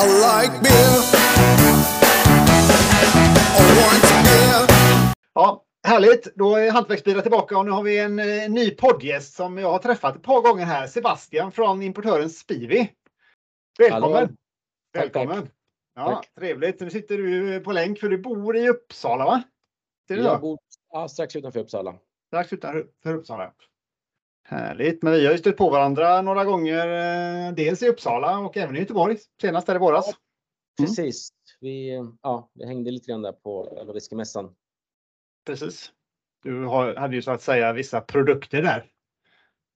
I like beer. I want beer. Ja, härligt. Då är Hantverksbilar tillbaka och nu har vi en eh, ny poddgäst som jag har träffat ett par gånger här. Sebastian från importören Spivi. Välkommen! Hallå. Tack, Välkommen! Ja, Tack. trevligt. Nu sitter du på länk för du bor i Uppsala va? Ser du Jag då? bor ja, strax utanför Uppsala. Strax utanför Uppsala. Härligt, men vi har ju stött på varandra några gånger. eh, Dels i Uppsala och även i Göteborg. Senast där i våras. Mm. Precis. Vi, ja, vi hängde lite grann där på öl och whiskymässan. Precis. Du har, hade ju så att säga vissa produkter där.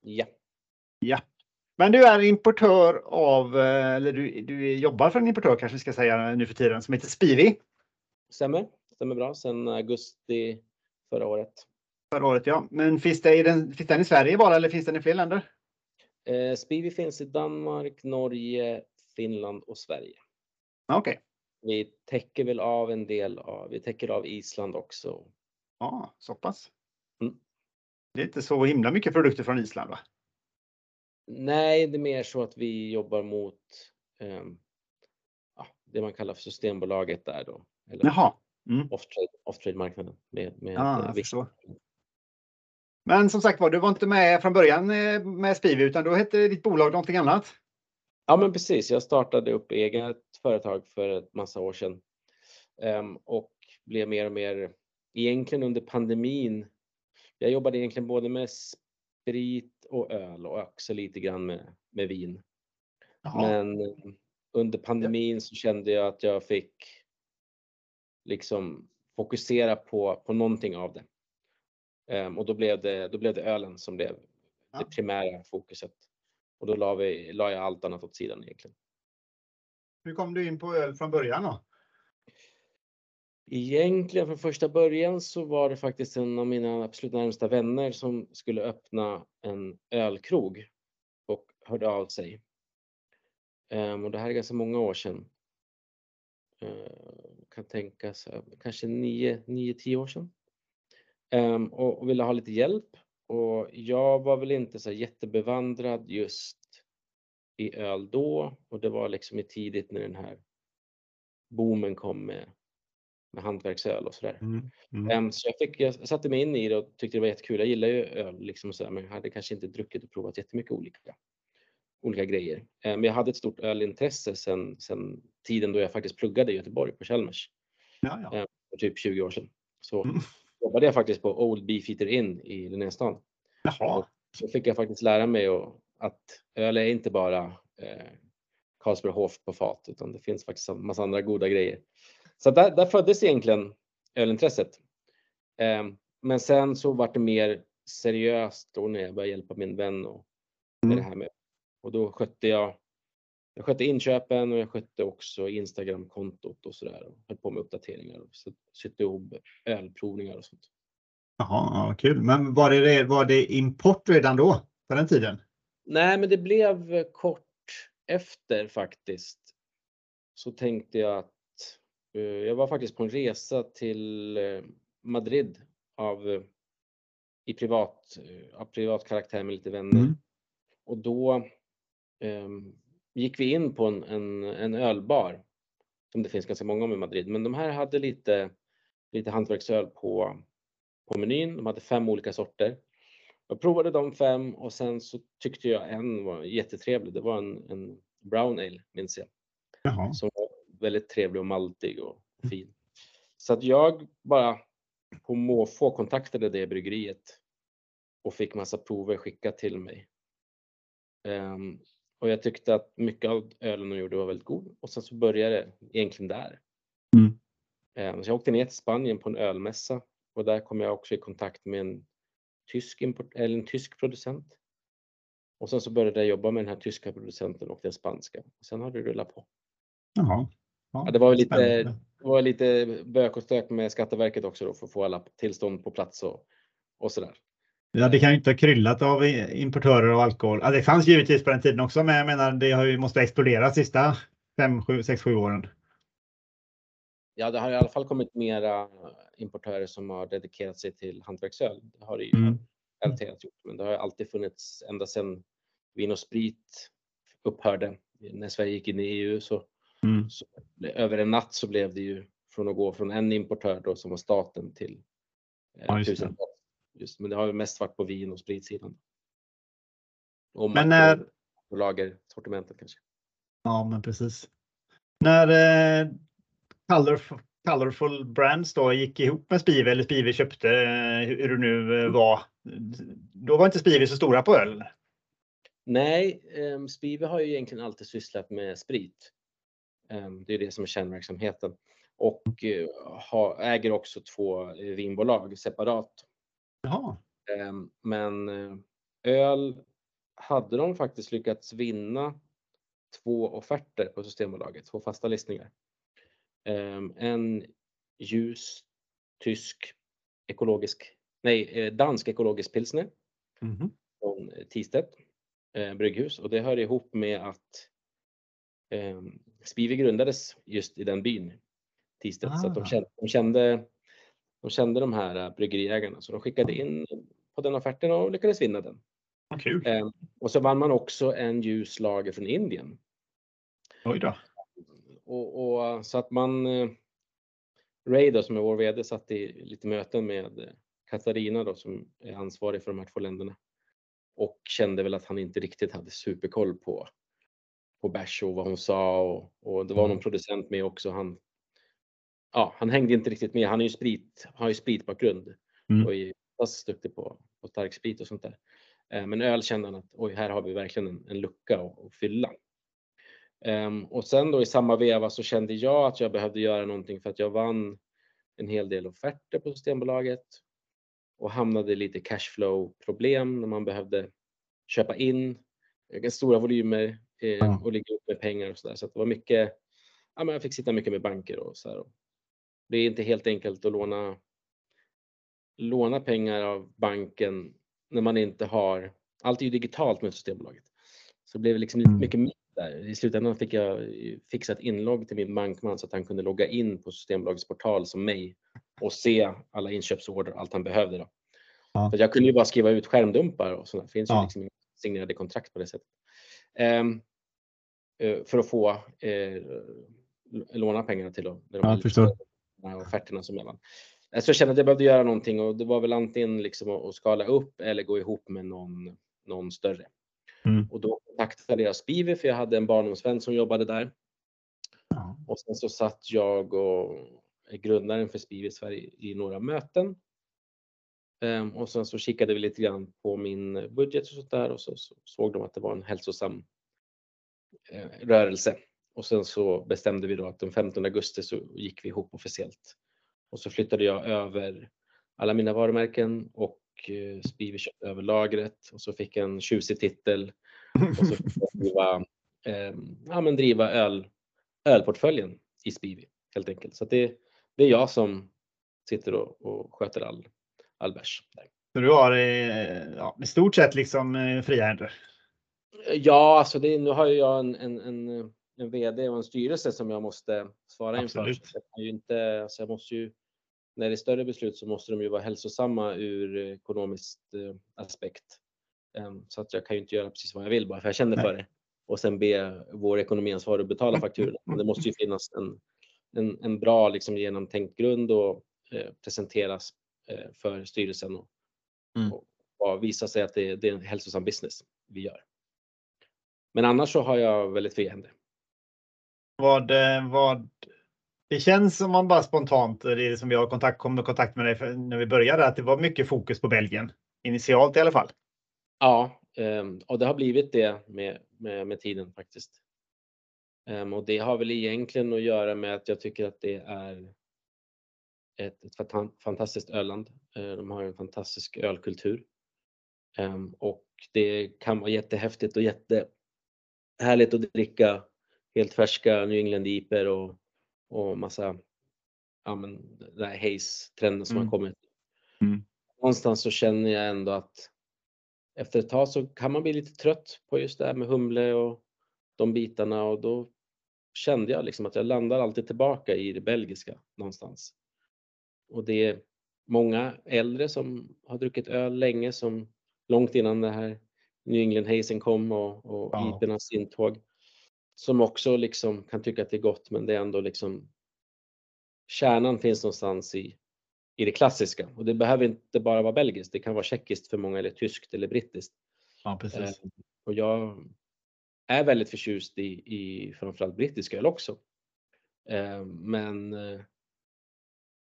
Ja, Ja. Men du är importör av, eh, eller du, du jobbar för en importör kanske vi ska säga nu för tiden, som heter Spivi. stämmer. Stämmer bra. Sen augusti förra året. Förra året ja. Men finns, det i den, finns den i Sverige bara eller finns den i fler länder? Eh, Spivi finns i Danmark, Norge, Finland och Sverige. Okej. Vi täcker väl av en del av, vi täcker av Island också. Ja, så pass. Mm. Det är inte så himla mycket produkter från Island va? Nej, det är mer så att vi jobbar mot ja, det man kallar för Systembolaget där då. Eller Jaha. Mm. off-trade, off-trade-marknaden. Med, med, Ja, eh, jag vi- förstår. Men som sagt var, du var inte med från början eh, med Spivi utan då hette ditt bolag någonting annat. Ja, men precis. Jag startade upp eget företag för ett massa år sedan Ehm, och blev mer och mer, egentligen under pandemin. Jag jobbade egentligen både med sprit och öl och också lite grann med, med vin. Jaha. Men eh, under pandemin så kände jag att jag fick liksom fokusera på, på någonting av det. Ehm, och då blev det, då blev det ölen som blev Ja. det primära fokuset. Och då la, vi, la jag allt annat åt sidan egentligen. Hur kom du in på öl från början då? Egentligen från första början så var det faktiskt en av mina absolut närmsta vänner som skulle öppna en ölkrog och hörde av sig. Ehm, och det här är ganska många år sedan. Uh, kan tänka sig, kanske 9-10 år sedan. Ehm, och, och ville ha lite hjälp. Och jag var väl inte så jättebevandrad just i öl då och det var liksom i tidigt när den här boomen kom med, med hantverksöl och sådär. Mm. Mm. Ehm, Så jag, fick, jag satte mig in i det och tyckte det var jättekul. Jag gillar ju öl liksom så men jag hade kanske inte druckit och provat jättemycket olika, olika grejer. Ehm, Men jag hade ett stort ölintresse sen, sen tiden då jag faktiskt pluggade i Göteborg på Chalmers Ja, ja. för typ 20 år sedan. Så Mm. Jobbade jag faktiskt på Old Beefeater Inn i Linnéstan. Jaha. Så fick jag faktiskt lära mig att öl är inte bara eh, Carlsberg Hof på fat utan det finns faktiskt en massa andra goda grejer. Så där, där föddes egentligen ölintresset. Eh, men sen så var det mer seriöst då när jag började hjälpa min vän och, med Mm. det här med. Och då skötte jag jag skötte inköpen och jag skötte också Instagram-kontot och sådär. och Höll på med uppdateringar och så- satte ihop ölprovningar och sånt. Jaha, ja, kul. Men var det, var det import redan då? På den tiden? Nej, men det blev kort efter faktiskt. Så tänkte jag att eh, jag var faktiskt på en resa till eh, Madrid av eh, i privat, av privat karaktär med lite vänner. Mm. Och då ehm, gick vi in på en, en, en ölbar som det finns ganska många om i Madrid. Men de här hade lite, lite hantverksöl på, på menyn. De hade fem olika sorter. Jag provade de fem och sen så tyckte jag en var jättetrevlig. Det var en, en brown ale minns jag. Jaha. Som var väldigt trevlig och maltig och fin. Så att jag bara på måfå kontaktade det bryggeriet och fick massa prover skickat till mig. Ehm, och jag tyckte att mycket av ölen de gjorde var väldigt god och sen så började det egentligen där. Mm. Ehm, så jag åkte ner till Spanien på en ölmässa och där kom jag också i kontakt med en tysk, import, eller en tysk producent. Och sen så började jag jobba med den här tyska producenten och den spanska. Och sen har det rullat på. Jaha. Ja, det var lite, spännande. det var lite bök och stök med Skatteverket också då för att få alla tillstånd på plats och, och sådär. Ja, det kan ju inte ha kryllat av importörer av alkohol. Ja, det fanns givetvis på den tiden också, men jag menar det har ju måste ha exploderat sista 5, 7, 6, 7 åren. Ja, det har i alla fall kommit mera importörer som har dedikerat sig till hantverksöl. Det har det ju Mm. gjort, men det har alltid funnits ända sedan Vin och Sprit upphörde. När Sverige gick in i EU så Mm. Så, över en natt så blev det ju från att gå från en importör då som var staten till eh, Ja, tusentals. Just, men det har mest varit på vin och spritsidan. Och Men när, och lagersortimentet kanske. ja men precis. När eh, Colorful, Colorful Brands då gick ihop med Spive eller Spive köpte eh, hur det nu eh, var. Då var inte Spive så stora på öl. Nej, eh, Spive har ju egentligen alltid sysslat med sprit. Eh, det är det som är kärnverksamheten. Och eh, ha, äger också två eh, vinbolag separat. Jaha. Eh, men eh, öl hade de faktiskt lyckats vinna två offerter på Systembolaget, två fasta listningar. Eh, en ljus tysk ekologisk, nej, eh, dansk ekologisk pilsner Mhm. från Tistedt eh, brygghus och det hör ihop med att eh, Spivi grundades just i den byn, Tistedt, så att de Ah. kände, de kände de kände de här eh, bryggeriägarna så de skickade in på den offerten och lyckades vinna den. Kul. Eh, och så vann man också en ljus lager från Indien. Oj då. Och, och så att man eh, Ray då, som är vår VD satt i lite möten med Katarina då som är ansvarig för de här två länderna och kände väl att han inte riktigt hade superkoll på på bärs och vad hon sa och, och det var någon producent med också. Han, ja, han hängde inte riktigt med. Han är ju sprit, har ju spritbakgrund Mm. och är duktig på, på stark sprit och sånt där. Eh, Men öl kände han att oj, här har vi verkligen en, en lucka att, fylla. Ehm, och sen då i samma veva så kände jag att jag behövde göra någonting för att jag vann en hel del offerter på Systembolaget och hamnade i lite cashflow problem när man behövde köpa in stora volymer eh, och ligga upp med pengar och så där. Så att det var mycket, ja men jag fick sitta mycket med banker och så här. Det är inte helt enkelt att låna låna pengar av banken när man inte har, allt är ju digitalt med Systembolaget. Så det blev liksom lite Mm. mycket mitt där. I slutändan fick jag fixa ett inlogg till min bankman så att han kunde logga in på Systembolagets portal som mig och se alla inköpsorder och allt han behövde. Då. Ja. För jag kunde ju bara skriva ut skärmdumpar och sådär. Det finns ju Ja. liksom inga signerade kontrakt på det sättet. Ehm, eh, för att få eh, låna pengar till att, när de Ja, jag förstår. Offerterna som. Eh, Så jag kände att jag behövde göra någonting och det var väl antingen liksom att, skala upp eller gå ihop med någon, någon större. Mm. Och då kontaktade jag Spivi för jag hade en barndomsvän som jobbade där. Ja. Och sen så satt jag och grundaren för Spivi Sverige i några möten. Ehm, och sen så kikade vi lite grann på min budget och sånt där och så, så såg de att det var en hälsosam eh, rörelse. Och sen så bestämde vi då att den 15 augusti så gick vi ihop officiellt. Och så flyttade jag över alla mina varumärken och eh, Spivi köpte över lagret och så fick jag en tjusig titel och så fick jag driva, eh, ja, men driva öl, ölportföljen i Spivi helt enkelt. Så det, det är jag som sitter och, och sköter all, all bärs. Så du har eh, ja, i stort sett liksom eh, fria händer. Ja, alltså det, nu har jag en, en, en, en VD och en styrelse som jag måste svara inför. Absolut. Jag, kan ju inte, alltså jag måste ju, när det är större beslut så måste de ju vara hälsosamma ur ekonomisk eh, aspekt. Em, så att jag kan ju inte göra precis vad jag vill bara för jag känner Nej. för det. Och sen be vår ekonomiansvarig betala fakturorna. Men det måste ju finnas en, en, en bra liksom, genomtänkt grund och eh, presenteras eh, för styrelsen och, Mm. och, och visa sig att det, det är en hälsosam business vi gör. Men annars så har jag väldigt fria händer. Vad, eh, vad, det känns som man bara spontant, det är som jag har kontakt, kom i kontakt med dig för, när vi började, att det var mycket fokus på Belgien. Initialt i alla fall. Ja, ehm, och det har blivit det med, med, med tiden faktiskt. Ehm, och det har väl egentligen att göra med att jag tycker att det är ett, ett fantastiskt öland. Ehm, de har en fantastisk ölkultur. Och det kan vara jättehäftigt och jättehärligt att dricka helt färska New England IPer och, och massa, ja men den här Haze-trenden som Mm. har kommit. Mm. Någonstans så känner jag ändå att efter ett tag så kan man bli lite trött på just det här med humle och de bitarna och då kände jag liksom att jag landar alltid tillbaka i det belgiska någonstans. Och det är många äldre som har druckit öl länge som långt innan det här New England Hazen kom och, och Ja. IPernas intåg. Som också liksom kan tycka att det är gott, men det är ändå liksom kärnan finns någonstans i, i det klassiska och det behöver inte bara vara belgiskt. Det kan vara tjeckiskt för många eller tyskt eller brittiskt. Ja, Eh, precis. och jag är väldigt förtjust i, i framförallt brittisk öl också. Eh, men eh,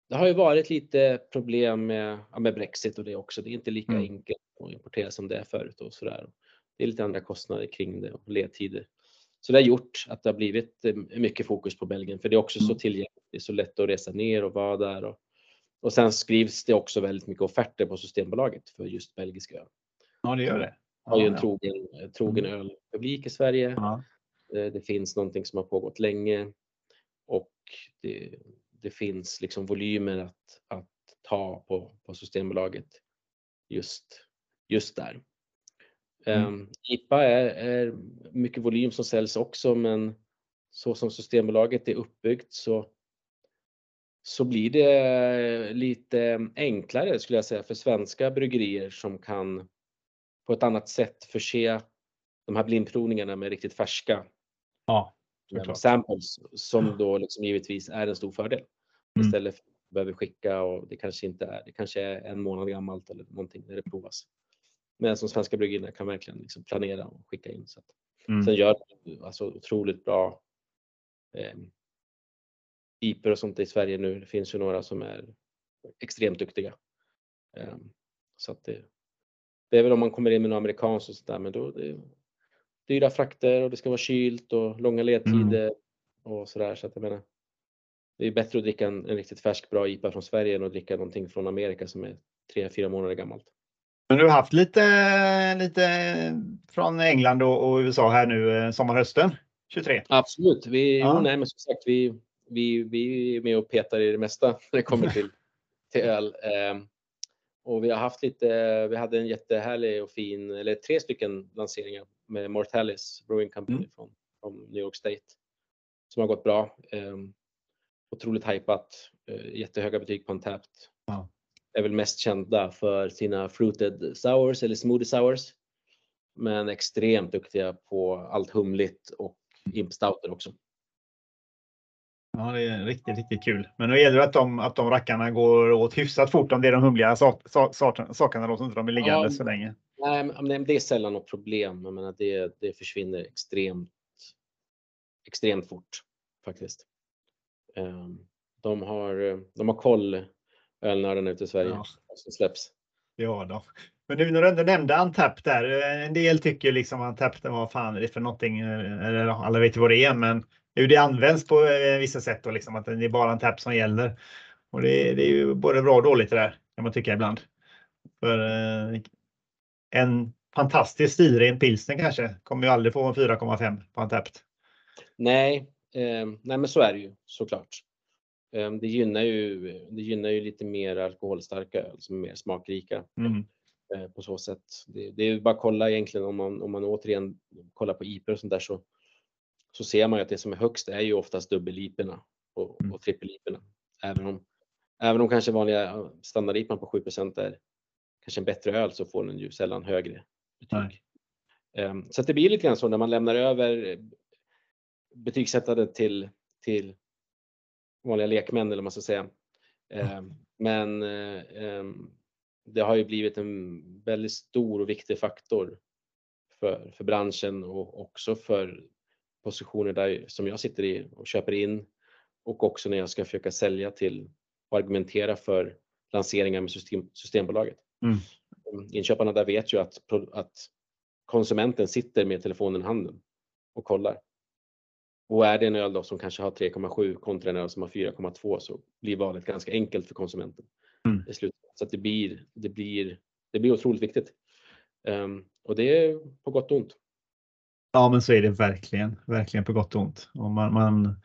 det har ju varit lite problem med, ja, med Brexit och det också. Det är inte lika Mm. enkelt att importera som det är förut och sådär. Det är lite andra kostnader kring det och ledtider. Så det har gjort att det har blivit eh, mycket fokus på Belgien för det är också så Mm. tillgängligt. Det är så lätt att resa ner och vara där. Och, och sen skrivs det också väldigt mycket offerter på Systembolaget för just belgisk öl. Ja, det gör det. har ju en Ja, trogen, trogen ölpublik i Sverige. ja. Eh, Det finns någonting som har pågått länge och det, det finns liksom volymer att, att ta på, på Systembolaget just, just där. Mm. Um, IPA är, är mycket volym som säljs också men så som Systembolaget är uppbyggt så, så blir det lite enklare skulle jag säga för svenska bryggerier som kan på ett annat sätt förse de här blindprovningarna med riktigt färska ja. eh, Såklart. samples som då liksom givetvis är en stor fördel. Mm. Istället för att behöva skicka och det kanske inte är, det kanske är en månad gammalt eller någonting när det provas. Men som svenska bryggerierna kan verkligen liksom planera och skicka in. Så att, Mm. Sen gör de alltså otroligt bra eh, IPer och sånt i Sverige nu. Det finns ju några som är extremt duktiga. Eh, så att det, det är väl om man kommer in med något amerikanskt och sådär, men då det är dyra frakter och det ska vara kylt och långa ledtider och sådär. Så att jag menar, det är bättre att dricka en, en riktigt färsk bra IPA från Sverige än att dricka någonting från Amerika som är tre, fyra månader gammalt. Men du har haft lite, lite från England och, och USA här nu eh, sommarhösten 23. Absolut. Vi, Ja. nej, men som sagt, vi, vi, vi är med och petar i det mesta när det kommer till, till öl. Ehm, och vi har haft lite, vi hade en jättehärlig och fin, eller tre stycken lanseringar med Mortalis Brewing Company Mm. från, från New York State som har gått bra. Um, otroligt hypat, uh, jättehöga betyg på Untapped. Ja. Är väl mest kända för sina fruited sours eller smoothie sours. Men extremt duktiga på allt humligt och imp stouter också. Ja, det är riktigt, riktigt kul. Men då gäller det att de, att de rackarna går åt hyfsat fort om det är de humliga sak, sak, sak, sakerna då, så inte de blir liggande Ja. så länge. Nej, men men det är sällan något problem. Jag menar, det, det försvinner extremt, extremt fort faktiskt. Ehm, De har, de har koll, ölnördarna ute i Sverige, Ja. som släpps. Ja då. Men nu när du ändå nämnde Antapp där. eh, En del tycker liksom Antapp, det vad fan är det för någonting? eh, Eller alla vet ju vad det är, men hur det används på eh, vissa sätt och liksom att det är bara Antapp som gäller. Och det, det är ju både bra och dåligt det där kan man tycka ibland. För en fantastisk stilren pilsner kanske kommer ju aldrig få en 4,5 på Antapp. Nej, eh, nej men så är det ju såklart. Eh, det, gynnar ju, det gynnar ju lite mer alkoholstarka öl som är mer smakrika. Mm. eh, på så sätt. Det, det är ju bara att kolla egentligen om man, om man återigen kollar på IPer och sånt där så, så ser man ju att det som är högst är ju oftast dubbel-IPerna och, Mm. och trippel-IPerna. Även om, även om kanske vanliga standard-IPan på 7% är kanske en bättre öl så får den ju sällan högre betyg. Ehm, så det blir lite grann så när man lämnar över betygsättande till, till vanliga lekmän eller vad man ska säga. Ehm, men eh, ehm, det har ju blivit en väldigt stor och viktig faktor för, för branschen och också för positioner där som jag sitter i och köper in och också när jag ska försöka sälja till och argumentera för lanseringar med system, Systembolaget. Mm. Inköparna där vet ju att, att konsumenten sitter med telefonen i handen och kollar. Och är det en öl då som kanske har 3,7 kontra en öl som har 4,2 så blir valet ganska enkelt för konsumenten. Mm. I slutet. Så det blir, det blir, det blir otroligt viktigt. Ehm, och det är på gott och ont. Ja, men så är det verkligen, verkligen på gott och ont. Och man, man,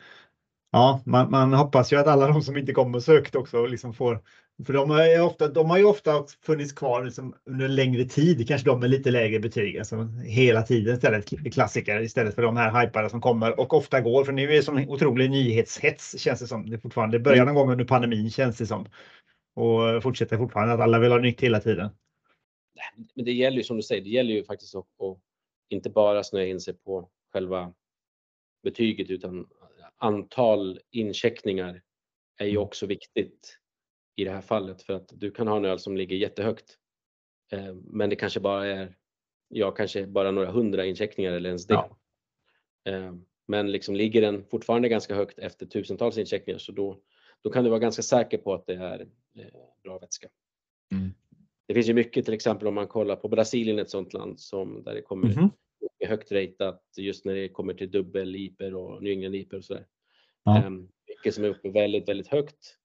ja, man, man hoppas ju att alla de som inte kommer och sökt också liksom får, för de har ju ofta, de har ju ofta funnits kvar liksom under en längre tid, kanske de med lite lägre betyg, alltså hela tiden istället klassiker istället för de här hypade som kommer och ofta går, för nu är det som otrolig nyhetshets känns det som. Det fortfarande, det börjar någon gång under pandemin känns det som. Och fortsätter fortfarande att alla vill ha nytt hela tiden. Men det gäller ju som du säger, det gäller ju faktiskt att, att inte bara snöa in sig på själva betyget utan antal incheckningar är ju Mm. också viktigt i det här fallet för att du kan ha en öl som ligger jättehögt. Eh, men det kanske bara är, ja kanske bara några hundra incheckningar eller ens det. Ja. Eh, Men liksom ligger den fortfarande ganska högt efter tusentals incheckningar så då, då kan du vara ganska säker på att det är eh, bra vätska. Mm. Det finns ju mycket till exempel om man kollar på Brasilien ett sådant land som där det kommer mycket högt ratat just när det kommer till dubbel-IPer och New England-IPer och sådär. Ja. Ehm, mycket som är uppe väldigt, väldigt högt.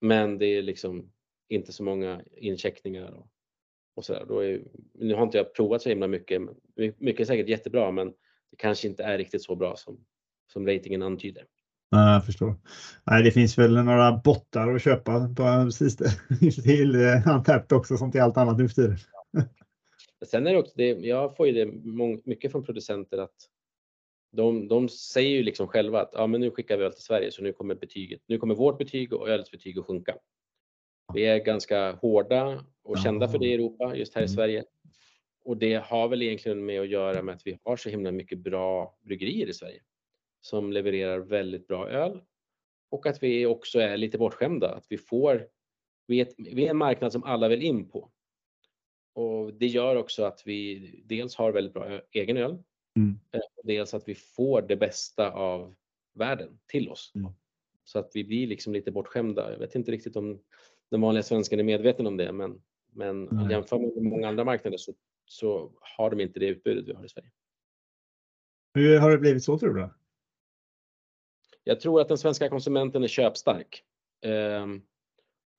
Men det är liksom inte så många incheckningar och, och sådär. Är, nu har inte jag provat så himla mycket. men Mycket är säkert jättebra men det kanske inte är riktigt så bra som, som ratingen antyder. Ja, jag förstår. Nej, det finns väl några bottar att köpa på precis det. till eh, Untapped också som till allt annat nu för tiden. Sen är det också det, jag får ju det mycket från producenter att de, de säger ju liksom själva att ja, men nu skickar vi öl till Sverige så nu kommer betyget, nu kommer vårt betyg och ölets betyg att sjunka. Vi är ganska hårda och kända för det i Europa, just här i Mm. Sverige. Och det har väl egentligen med att göra med att vi har så himla mycket bra bryggerier i Sverige som levererar väldigt bra öl och att vi också är lite bortskämda, att vi får, vi är, ett, vi är en marknad som alla vill in på. Och det gör också att vi dels har väldigt bra ö- egen öl, Mm. eh, dels att vi får det bästa av världen till oss. Mm. Så att vi blir liksom lite bortskämda. Jag vet inte riktigt om den vanliga svensken är medveten om det, men, men jämför med många andra marknader så, så har de inte det utbudet vi har i Sverige. Hur har det blivit så tror du? Jag tror att den svenska konsumenten är köpstark. Ehm,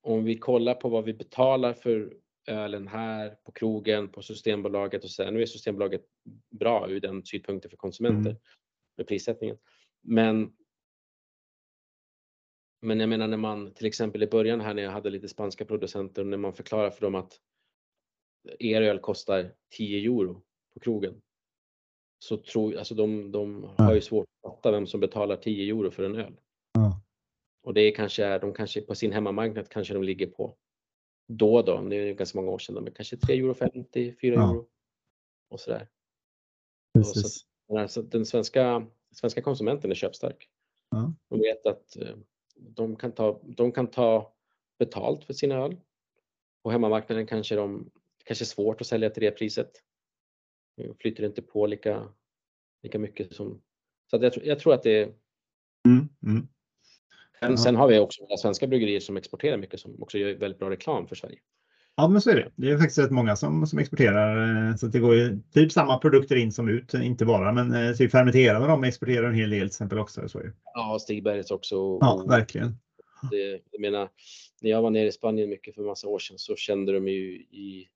om vi kollar på vad vi betalar för ölen här på krogen, på Systembolaget och så. Nu är Systembolaget bra ur den synpunkten för konsumenter Mm. med prissättningen. Men men jag menar när man till exempel i början här när jag hade lite spanska producenter och när man förklarar för dem att er öl kostar 10 euro på krogen. Så tror alltså de, de har ju svårt att fatta vem som betalar 10 euro för en öl. Ja. Och det är kanske, de kanske på sin hemmamarknad kanske de ligger på då och då, det är ganska många år sedan, men kanske 3 euro 50, 4 Ja. euro och sådär. Precis. Men Alltså, den svenska, svenska konsumenten är köpstark. Ja. De vet att eh, de kan, ta, de kan ta betalt för sina öl. På hemmamarknaden kanske de kanske är svårt att sälja till det priset. De flyter inte på lika, lika mycket som... Så jag, tror- jag tror att det. Mm. Mm. Ja. sen har vi också några svenska bryggerier som exporterar mycket som också gör väldigt bra reklam för Sverige. Ja, men så är det. Det är faktiskt rätt många som, som exporterar. eh, Så det går ju typ samma produkter in som ut, inte bara, men eh, typ fermenterade de exporterar en hel del till exempel också. Så det. Ja, Stigbergets också. och- Ja, verkligen. Det, jag menar, när jag var nere i Spanien mycket för massa år sedan så kände de ju i...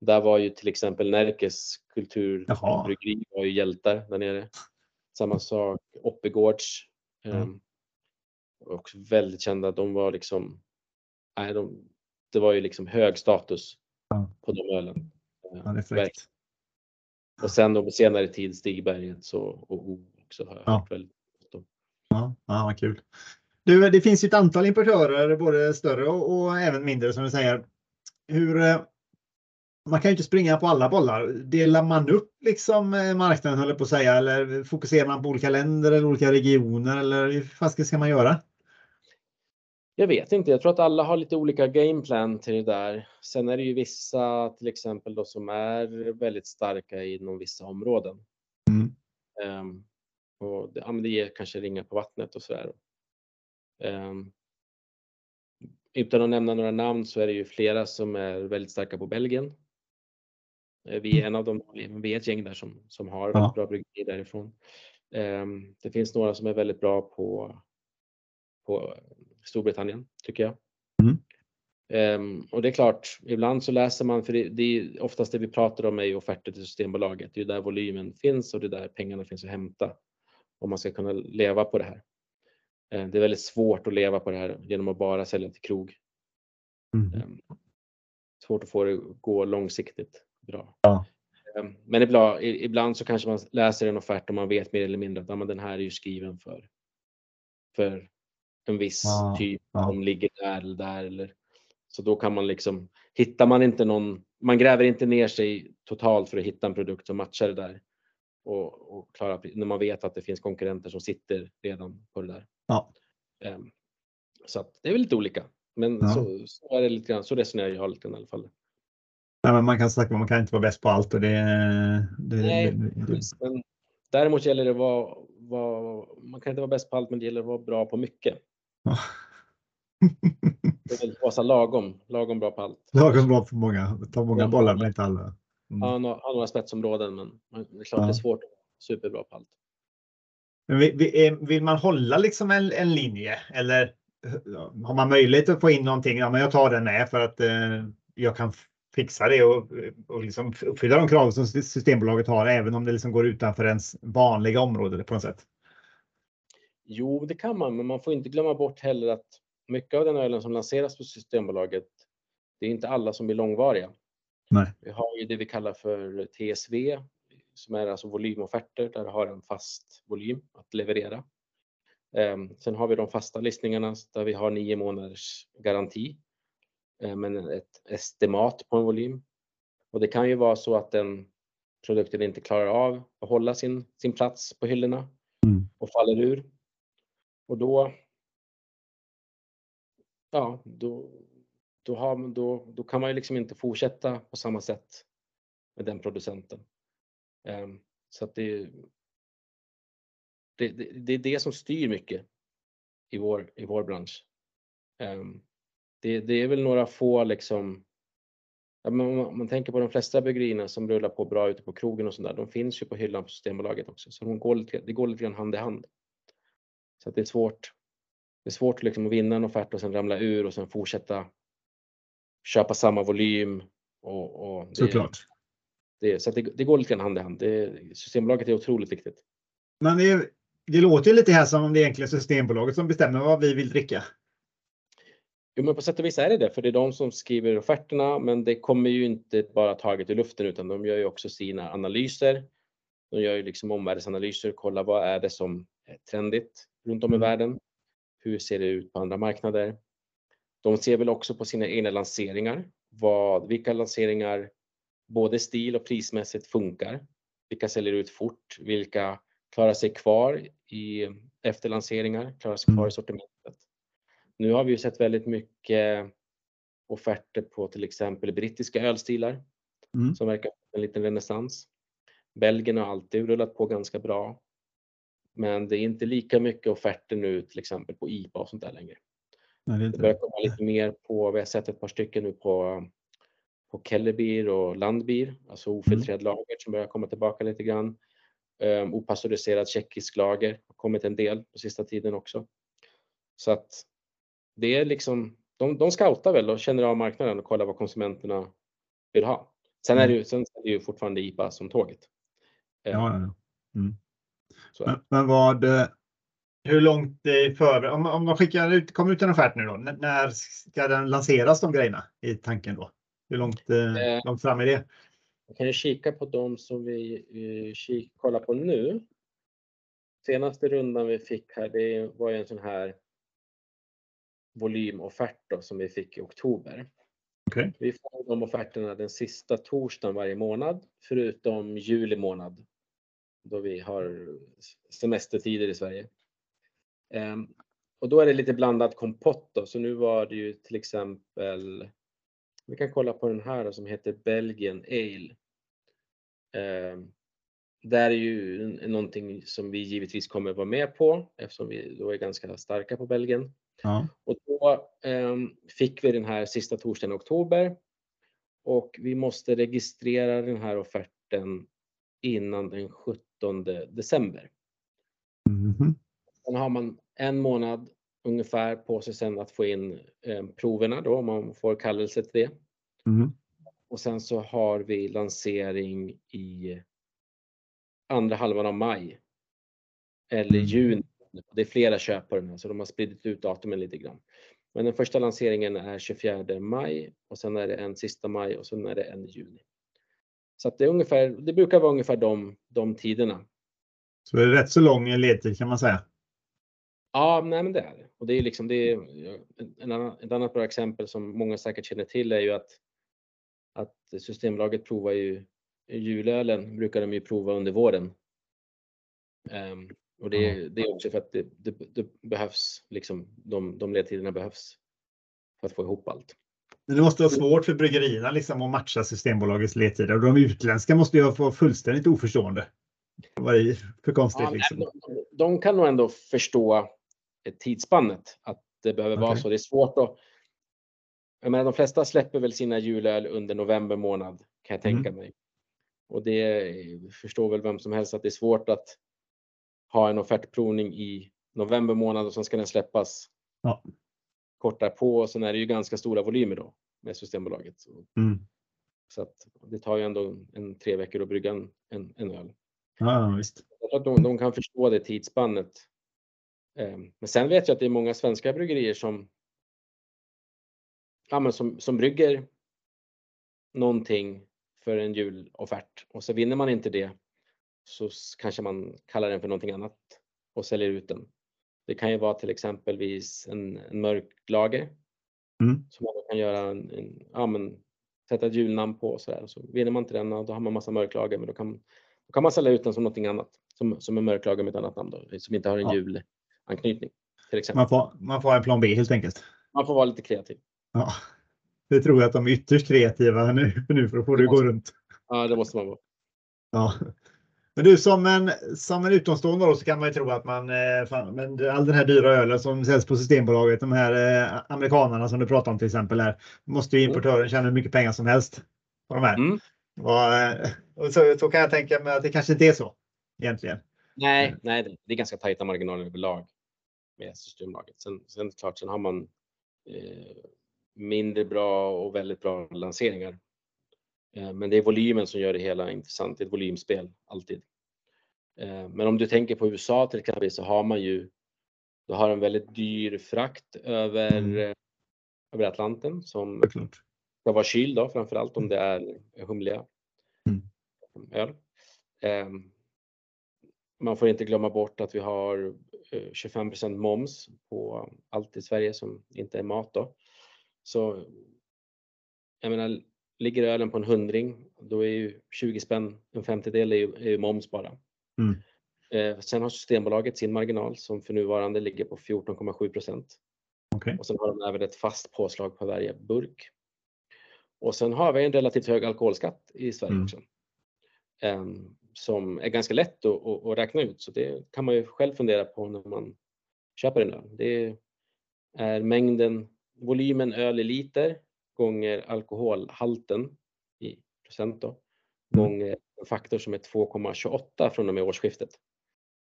Där var ju till exempel Närkes kulturbryggeri var ju hjältar där nere. Samma sak Oppegårds. Mm. Um, också väldigt kända. De var liksom... Nej, de, det var ju liksom hög status Ja. på de ölen. Eh, Ja, och sen då på senare tid Stigbergets och, och O också har jag Ja. hört väldigt gott om. Ja, ja, vad kul. Du, det finns ju ett antal importörer, både större och, och även mindre som du säger. Hur, eh, man kan ju inte springa på alla bollar. Delar man upp liksom eh, marknaden höll på att säga eller fokuserar man på olika länder eller olika regioner eller hur fasiken ska man göra? Jag vet inte, jag tror att alla har lite olika gameplan till det där. Sen är det ju vissa till exempel då som är väldigt starka inom vissa områden. Mm. Ehm, och det, ja, det ger kanske ringar på vattnet och sådär. Um, utan att nämna några namn så är det ju flera som är väldigt starka på Belgien. Eh, Vi är en av dem, vi är ett gäng där som, som har Ja. bra bryggerier därifrån. Ehm, det finns några som är väldigt bra på, på Storbritannien, tycker jag. Mm. Ehm, och det är klart, ibland så läser man, för det, det är oftast det vi pratar om är ju offerter till Systembolaget. Det är där volymen finns och det är där pengarna finns att hämta om man ska kunna leva på det här. Eh, Det är väldigt svårt att leva på det här genom att bara sälja till krog. Mm. Ehm, Svårt att få det att gå långsiktigt bra. Ja. Ehm, Men ibland, ibland så kanske man läser en offert och man vet mer eller mindre att ja, den här är ju skriven för, för en viss Ja, typ ja. som ligger där eller där. Eller, så då kan man liksom, hittar man inte någon, man gräver inte ner sig totalt för att hitta en produkt som matchar det där. och, och klara när man vet att det finns konkurrenter som sitter redan på det där. Ja. Ehm, så att det är väl lite olika. Men Ja. så, så är det lite grann, så resonerar jag lite grann i alla fall. Nej, men man kan snacka man kan inte vara bäst på allt och det, det, Nej, det, Men däremot gäller det att vara, vara, man kan inte vara bäst på allt men det gäller att vara bra på mycket. Det är vara lagom, lagom bra på allt. Lagom bra på många, ta många Ja. bollar men inte alla. Mm. Ha, no- ha några spetsområden men det är klart det Ja. är svårt superbra på allt. Men eh, Vill man hålla liksom en, en linje eller har man möjlighet att få in någonting? Ja, men jag tar den med för att eh, jag kan fixa det och, och liksom uppfylla de krav som Systembolaget har, även om det liksom går utanför ens vanliga område på något sätt. Jo, det kan man, men man får inte glömma bort heller att mycket av den ölen som lanseras på Systembolaget, det är inte alla som är långvariga. Nej. Vi har ju det vi kallar för TSV, som är alltså volymofferter där du har en fast volym att leverera. Ehm, Sen har vi de fasta listningarna där vi har nio månaders garanti, eh, men ett estimat på en volym. Och det kan ju vara så att den produkten inte klarar av att hålla sin, sin plats på hyllorna Mm. och faller ur. Och då, ja, då, då, har, då, då kan man ju liksom inte fortsätta på samma sätt med den producenten. Ehm, så att det, det, det, det är det som styr mycket i vår, i vår bransch. Ehm, det, det är väl några få liksom, ja, men om man, om man tänker på de flesta bryggerierna som rullar på bra ute på krogen och sådär, de finns ju på hyllan på Systembolaget också, så de går lite, det går lite grann hand i hand. Så det är svårt. Det är svårt liksom att vinna en offert och sen ramla ur och sen fortsätta köpa samma volym. Och, och det, Såklart. Det, så det, det går lite grann hand i hand. Det, Systembolaget är otroligt viktigt. Men det, det låter ju lite här som om det egentligen är Systembolaget som bestämmer vad vi vill dricka. Jo, men på sätt och vis är det det, för det är de som skriver offerterna, men det kommer ju inte bara taget i luften, utan de gör ju också sina analyser. De gör ju liksom omvärldsanalyser, kolla vad är det som är trendigt runt om i Mm. världen? Hur ser det ut på andra marknader? De ser väl också på sina egna lanseringar, vad, vilka lanseringar både stil och prismässigt funkar. Vilka säljer ut fort? Vilka klarar sig kvar i efterlanseringar, klarar sig kvar Mm. i sortimentet? Nu har vi ju sett väldigt mycket offerter på till exempel brittiska ölstilar Mm. som verkar ha en liten renässans. Belgien har alltid rullat på ganska bra. Men det är inte lika mycket offerter nu till exempel på IPA och sånt där längre. Nej, det Det börjar komma lite mer på, vi har sett ett par stycken nu på, på Kellerbier och Landbier, alltså ofiltrerad lager som börjar komma tillbaka lite grann. Um, opastöriserad tjeckisk lager har kommit en del på sista tiden också. Så att det är liksom, de, de scoutar väl och känner av marknaden och kollar vad konsumenterna vill ha. Sen är det ju, sen är det ju fortfarande IPA som tåget. Ja, ja, ja. Mm. Så. Men, men vad, eh, hur långt i förväg, om, om de skickar ut, kommer ut en offert nu då, n- när ska den lanseras de grejerna i tanken då? Hur långt, eh, Eh. långt fram är det? Jag kan ju kika på de som vi eh, kik, kollar på nu. Senaste rundan vi fick här, det var ju en sån här volymoffert då, som vi fick i oktober. Okej. Vi får de offerterna den sista torsdagen varje månad, förutom juli månad då vi har semestertider i Sverige. Ehm, och då är det lite blandad kompott då, så nu var det ju till exempel, vi kan kolla på den här då, som heter Belgian Ale. Ehm, där är ju någonting som vi givetvis kommer vara med på eftersom vi då är ganska starka på Belgien. Ja. Och då ehm, fick vi den här sista torsdagen i oktober och vi måste registrera den här offerten innan den 17 december. Mhm. Sen har man en månad ungefär på sig sen att få in eh, proverna då om man får kallelse till det. Mhm. Och sen så har vi lansering i andra halvan av maj. Eller Mm. juni. Det är flera köp på den här så de har spridit ut datumen lite grann. Men den första lanseringen är 24 maj och sen är det en sista maj och sen är det en i juni. Så det, är ungefär, det brukar vara ungefär de, de tiderna. Så det är rätt så lång ledtid kan man säga. Ja, nej, men det är det. Och det är liksom det. Är, en, annan, ett annat bra exempel som många säkert känner till är ju att, att Systembolaget provar ju julölen brukar de ju prova under våren Ehm, och det, det är också för att det, det, det behövs, liksom, de, de ledtiderna behövs för att få ihop allt. Det måste vara svårt för bryggerierna liksom att matcha Systembolagets ledtider och de utländska måste ju vara fullständigt oförstående. Vad är det för konstigt Ja, liksom? de, de kan nog ändå förstå ett tidsspannet, att det behöver vara Okej. så. Det är svårt att... Jag menar, de flesta släpper väl sina julöl under november månad, kan jag tänka mig. Och det förstår väl vem som helst att det är svårt att ha en offertprovning i november månad och sen ska den släppas Ja. Kort därpå. Och sen är det ju ganska stora volymer då med Systembolaget. Mm. Så att det tar ju ändå en tre veckor att brygga en, en, en öl. Ja, visst. Jag tror att de, de kan förstå det tidsspannet. Eh, Men sen vet jag att det är många svenska bryggerier som, ja, men som, som brygger någonting för en juloffert och så vinner man inte det så kanske man kallar den för någonting annat och säljer ut den. Det kan ju vara till exempelvis en, en mörklager Mm. som man kan göra en, en ja, men, sätta ett julnamn på och så där. Så vinner man inte den, då har man massa mörklager, men då kan, då kan man sälja ut den som någonting annat, som, som en mörklager med ett annat namn då, som inte har en Ja. julanknytning. Till exempel. Man får, man får en plan B helt enkelt. Man får vara lite kreativ. Ja. Det tror jag att de är ytterst kreativa nu, nu för att få det att gå runt. Ja, det måste man vara. Ja. Men du som en, som en utomstående då, så kan man ju tro att man, eh, fan, men all den här dyra ölen som säljs på Systembolaget, de här eh, amerikanarna som du pratar om till exempel här, måste ju importören tjäna hur mycket pengar som helst på de här. Mm. Och, eh, och så, så kan jag tänka mig att det kanske inte är så egentligen. Nej, nej, det- det är ganska tajta marginaler överlag med Systembolaget. Sen, sen klart, sen har man eh, mindre bra och väldigt bra lanseringar. Eh, men det är volymen som gör det hela intressant. Det är ett volymspel alltid. Eh, men om du tänker på USA till exempel så har man ju du har en väldigt dyr frakt över, Mm. eh, över Atlanten som Såklart. ska vara kyld då, framförallt om det är humliga Mm. öl. Ehm, man får inte glömma bort att vi har eh, 25% moms på allt i Sverige som inte är mat då. Så jag menar, ligger ölen på en hundring, då är ju 20 spänn, en femtedel är ju, är ju moms bara. Mm. Eh, sen har Systembolaget sin marginal som för nuvarande ligger på 14,7 procent. Okej. Och sen har de även ett fast påslag på varje burk. Och sen har vi en relativt hög alkoholskatt i Sverige Mm. också. Em, som är ganska lätt att, att, att räkna ut. Så det kan man ju själv fundera på när man köper en öl. Det är mängden, volymen öl i liter gånger alkoholhalten i procent då. Gånger en faktor som är 2,28 från och med årsskiftet.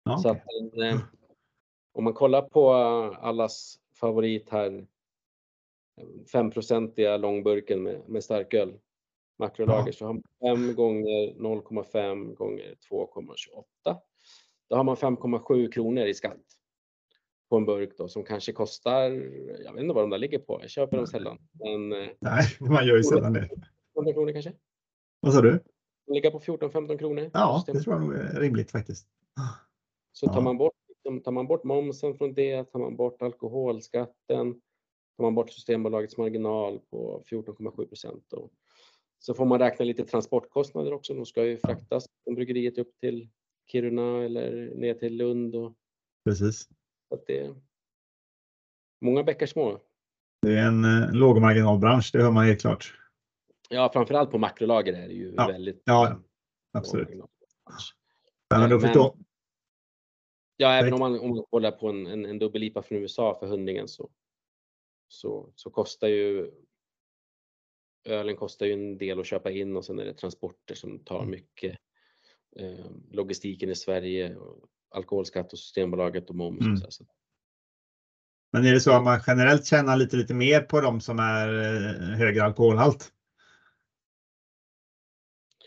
Ja, Så att, eh, om man kollar på allas favorit här, 5-procentiga långburken med, med starköl, makrolager, Ja. så har man 5 gånger 0,5 gånger 2,28. Då har man 5,7 kronor i skatt på en burk då som kanske kostar, jag vet inte vad de där ligger på, jag köper dem sällan, men eh, Nej, man gör ju sällan det. 100 kronor kanske? Vad sa du? De ligger på 14-15 kronor. Ja, det tror jag nog är rimligt faktiskt. Så tar Ja. man, bort, liksom, tar man bort momsen från det, tar man bort alkoholskatten, tar man bort Systembolagets marginal på 14,7 procent. Så får man räkna lite transportkostnader också. De ska ju fraktas från bryggeriet upp till Kiruna eller ner till Lund. Och, Precis. Att det är många bäckar små. Det är en eh, lågmarginalbransch, det hör man helt klart. Ja, framförallt på makrolager är det ju Ja, väldigt ja, Absolut. Ja, men då Men- Ja, även om man, om man kollar på en, en, en dubbel-IPA från USA för hundringen så, så, så kostar ju ölen kostar ju en del att köpa in och sen är det transporter som tar Mm. mycket. Eh, logistiken i Sverige, och alkoholskatt och Systembolaget och moms. Mm. Så, Men är det så att man generellt tjänar lite, lite mer på de som är eh, högre alkoholhalt?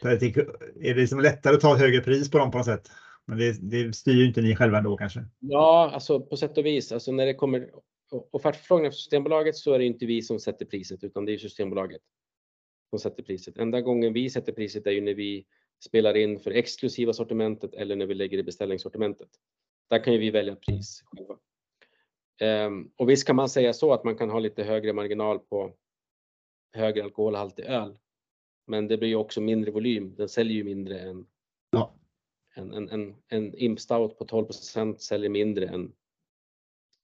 Tänker, Är det liksom lättare att ta ett högre pris på dem på något sätt? Men det, det styr ju inte ni själva ändå kanske. ja, alltså på sätt och vis. Alltså när det kommer offertförfrågningar från Systembolaget så är det inte vi som sätter priset utan det är Systembolaget som sätter priset. Enda gången vi sätter priset är ju när vi spelar in för exklusiva sortimentet eller när vi lägger i beställningssortimentet. Där kan ju vi välja pris själva. Ehm, och visst kan man säga så att man kan ha lite högre marginal på högre alkoholhaltig öl. Men det blir ju också mindre volym. Den säljer ju mindre än, Ja. en, en, en, en imp stout på 12% säljer mindre än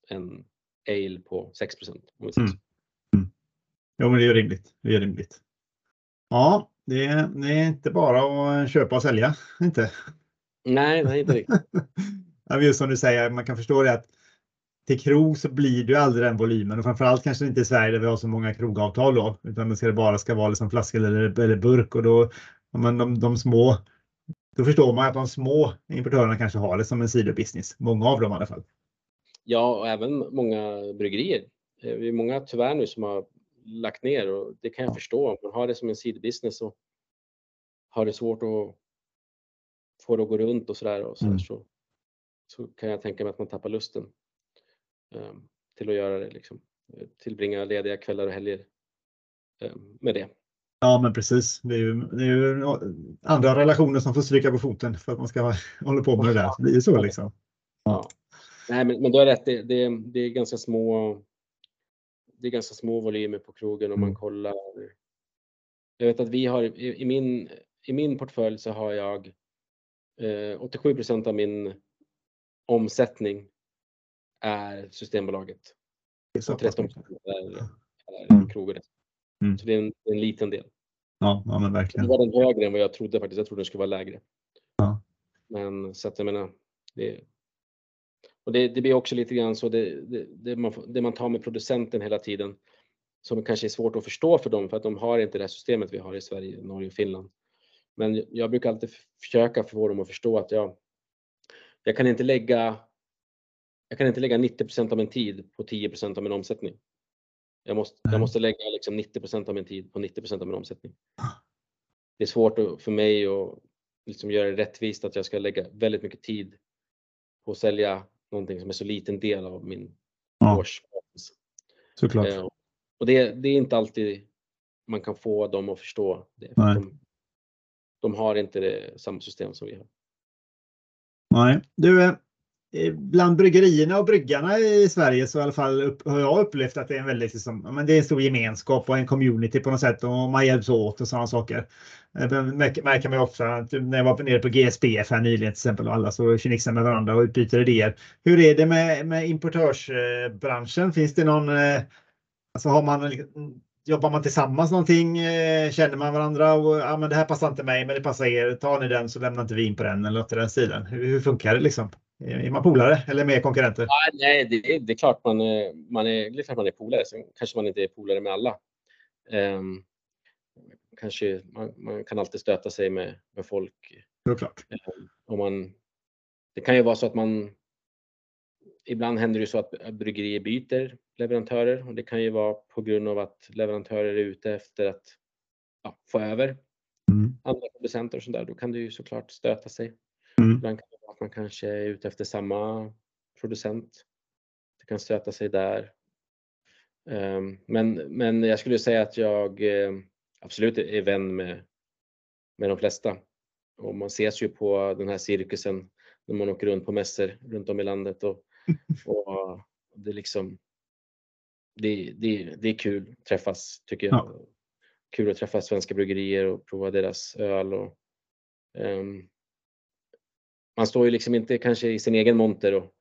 en ale på 6 om vi säger så. Jo, men det är rimligt. Det är rimligt. Ja, det är, det är inte bara att köpa och sälja. Inte. Nej, nej, inte riktigt. Just som du säger, man kan förstå det att till krog så blir det aldrig den volymen och framförallt kanske inte i Sverige där vi har så många krogavtal då, utan det ska det bara ska vara liksom flaskor eller, eller burk och då, men de, de små, då förstår man att de små importörerna kanske har det som en sidobusiness. Många av dem i alla fall. Ja, och även många bryggerier. Eh, Det är många tyvärr nu som har lagt ner och det kan jag förstå. Om man har det som en sidobusiness och har det svårt att få det att gå runt och sådär och så, Mm. så, så kan jag tänka mig att man tappar lusten eh, till att göra det. Liksom. Eh, Tillbringa lediga kvällar och helger eh, med det. Ja, men precis. Det är ju, det är ju andra relationer som får stryka på foten för att man ska hålla på med det där. Det blir ju så liksom. Ja. Nej, men, men du har rätt. Det, det, det är ganska små. Det är ganska små volymer på krogen om man Mm. kollar. Jag vet att vi har i, i min i min portfölj så har jag eh, 87% av min omsättning är Systembolaget. Det så Och pass 13 mycket. är, är Mm. krogar. Mm. Så det är en, en liten del. Ja, ja, men verkligen. var den högre än vad jag trodde faktiskt. Jag trodde den skulle vara lägre. Ja. Men så att jag menar. Det, och det, det blir också lite grann så det, det, det, man, det man tar med producenten hela tiden. Som kanske är svårt att förstå för dem för att de har inte det systemet vi har i Sverige, Norge och Finland. Men jag brukar alltid försöka få dem att förstå att jag, jag kan inte lägga jag kan inte lägga 90% av min tid på 10% av min omsättning. Jag måste, jag måste lägga liksom 90% av min tid på 90% av min omsättning. Det är svårt för mig att liksom göra det rättvist att jag ska lägga väldigt mycket tid på att sälja någonting som är så liten del av min Ja. årsbasis. Såklart. Eh, och det, det är inte alltid man kan få dem att förstå det. För de, de har inte det, samma system som vi har. Nej, du, eh, Eh, bland bryggerierna och bryggarna i Sverige så i alla fall upp, har jag upplevt att det är en väldigt liksom, men det är en stor gemenskap och en community på något sätt och man hjälps åt och sådana saker. Eh, det märker, man ju också typ när jag var nere på GSBF här nyligen till exempel och alla så tjinixar med varandra och utbyter idéer. Hur är det med, med importörsbranschen? Finns det någon, eh, alltså har man Jobbar man tillsammans någonting? Känner man varandra? Och, ja, men det här passar inte mig, men det passar er. Tar ni den så lämnar inte vi in på den eller något i den stilen. Hur, hur funkar det liksom? Är man polare eller mer konkurrenter? Ah, nej, det, är- det är klart man man är, det är klart man är polare. Sen kanske man inte är polare med alla. Ehm, kanske man, man kan alltid stöta sig med, med folk. Såklart. Om man, det kan ju vara så att man Ibland händer det så att bryggerier byter leverantörer och det kan ju vara på grund av att leverantörer är ute efter att ja, få över Mm. andra producenter och sådär. Då kan det ju såklart stöta sig. Mm. Ibland kan det man kanske är ute efter samma producent. Det kan stöta sig där. Ehm, Men, men jag skulle säga att jag eh, absolut är vän med, med de flesta. Och man ses ju på den här cirkusen när man åker runt på mässor runt om i landet. Och, och det, är liksom, det, det, det är kul att träffas tycker jag. Kul att träffa svenska bryggerier och prova deras öl. Och, ehm, man står ju liksom inte kanske i sin egen monter och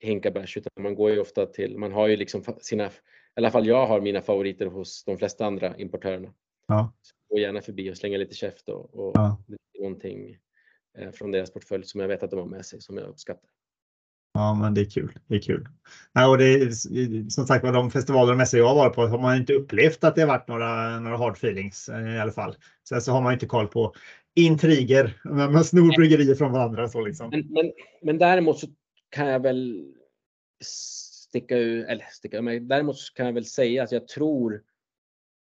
hinkar bärs utan man går ju ofta till, man har ju liksom sina, i alla fall jag har mina favoriter hos de flesta andra importörerna. Ja. Går gärna förbi och slänger lite käft och, och Ja. någonting eh, från deras portfölj som jag vet att de har med sig som jag uppskattar. Ja, men det är kul. Det är kul. Ja, och det är, som sagt var, de festivaler och mässor jag har varit på har man inte upplevt att det har varit några, några hard feelings eh, i alla fall. Sen så har man inte koll på intriger. Man man snor bryggerier från varandra. Så liksom. Men, men, men däremot så kan jag väl sticka ut, eller sticka men däremot så kan jag väl säga att jag tror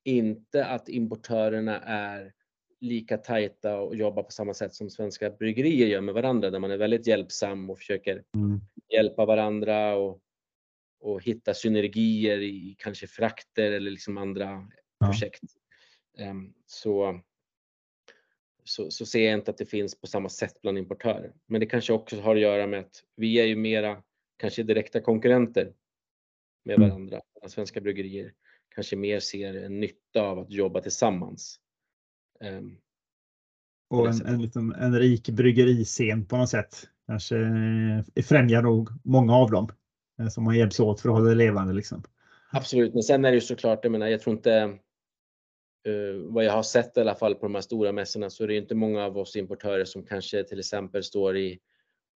inte att importörerna är lika tajta och jobbar på samma sätt som svenska bryggerier gör med varandra där man är väldigt hjälpsam och försöker Mm. hjälpa varandra och, och hitta synergier i kanske frakter eller liksom andra Ja. projekt. Ehm, så, så, så ser jag inte att det finns på samma sätt bland importörer. Men det kanske också har att göra med att vi är ju mera kanske direkta konkurrenter med Mm. varandra. Medan Svenska bryggerier kanske mer ser en nytta av att jobba tillsammans. Ehm, Och en, en, liksom, en rik bryggeriscen på något sätt. Kanske eh, främjar nog många av dem eh, som har hjälps åt för att hålla det levande. Liksom. Absolut, men sen är det ju såklart, jag menar, jag tror inte vad jag har sett i alla fall på de här stora mässorna så är det inte många av oss importörer som kanske till exempel står i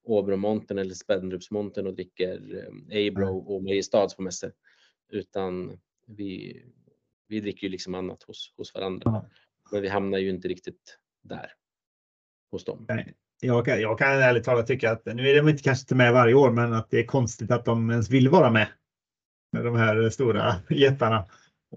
Åbromontern eller Spendrupsmontern och dricker Abro och Mariestads på mässor. Utan vi, vi dricker ju liksom annat hos, hos varandra. Men vi hamnar ju inte riktigt där hos dem. Nej. Jag kan, jag kan ärligt talat tycka att, nu är de inte kanske inte med varje år, men att det är konstigt att de ens vill vara med. Med de här stora jättarna.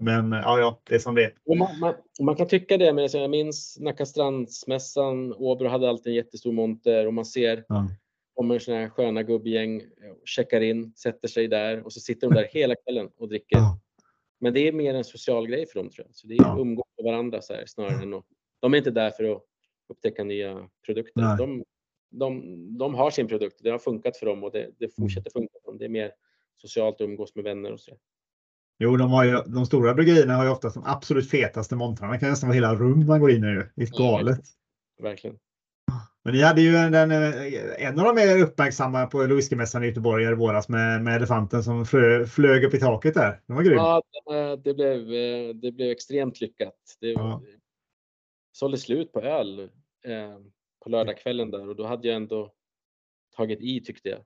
Men ja, ja, det är som det är. Man, man, man kan tycka det, men jag minns Nacka strandsmässan, Åbro hade alltid en jättestor monter och man ser Ja. kommer såna här sköna gubbgäng, eh, checkar in, sätter sig där och så sitter de där hela kvällen och dricker. Ja. Men det är mer en social grej för dem tror jag. Så det är Ja. umgås med varandra så här, snarare än att, de är inte där för att upptäcka nya produkter. De, de, de har sin produkt, det har funkat för dem och det, Mm. det fortsätter funka för dem. Det är mer socialt att umgås med vänner och så. Jo, de, har ju, de stora bryggerierna har ju oftast de absolut fetaste montrarna. Det kan nästan vara hela rum man går in i. Det är galet. Verkligen. Men ni hade ju den, eh, en av de mer uppmärksamma på whiskymässan i Göteborg i våras med, med elefanten som flö, flög upp i taket där. Det var grymt. Ja, det- det blev, eh, det blev extremt lyckat. Det Ja. sålde slut på öl eh, på lördagskvällen där och då hade jag ändå tagit i tyckte jag.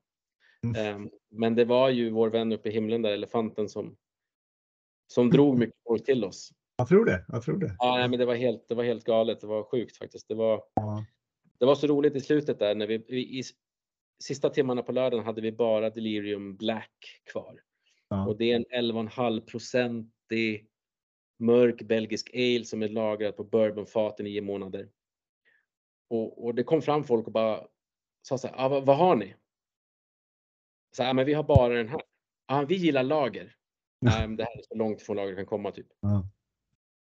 Mm. Eh, men det var ju vår vän uppe i himlen där, elefanten, som, som drog mycket folk till oss. Jag tror det. Jag tror det. Ja, nej, men det var helt, det var helt galet. Det var sjukt faktiskt. Det var, Ja. det var så roligt i slutet där när vi, vi i sista timmarna på lördagen hade vi bara Delirium Black kvar. Ja. Och det är en 11,5 procentig mörk belgisk ale som är lagrad på bourbonfat i nio månader. Och, och det kom fram folk och bara sa så här, ah, vad, vad har ni? Så här, "Ah, men vi har bara den här. Ah, vi gillar lager. Nej, men det här är så långt från lager det kan komma typ. Ja.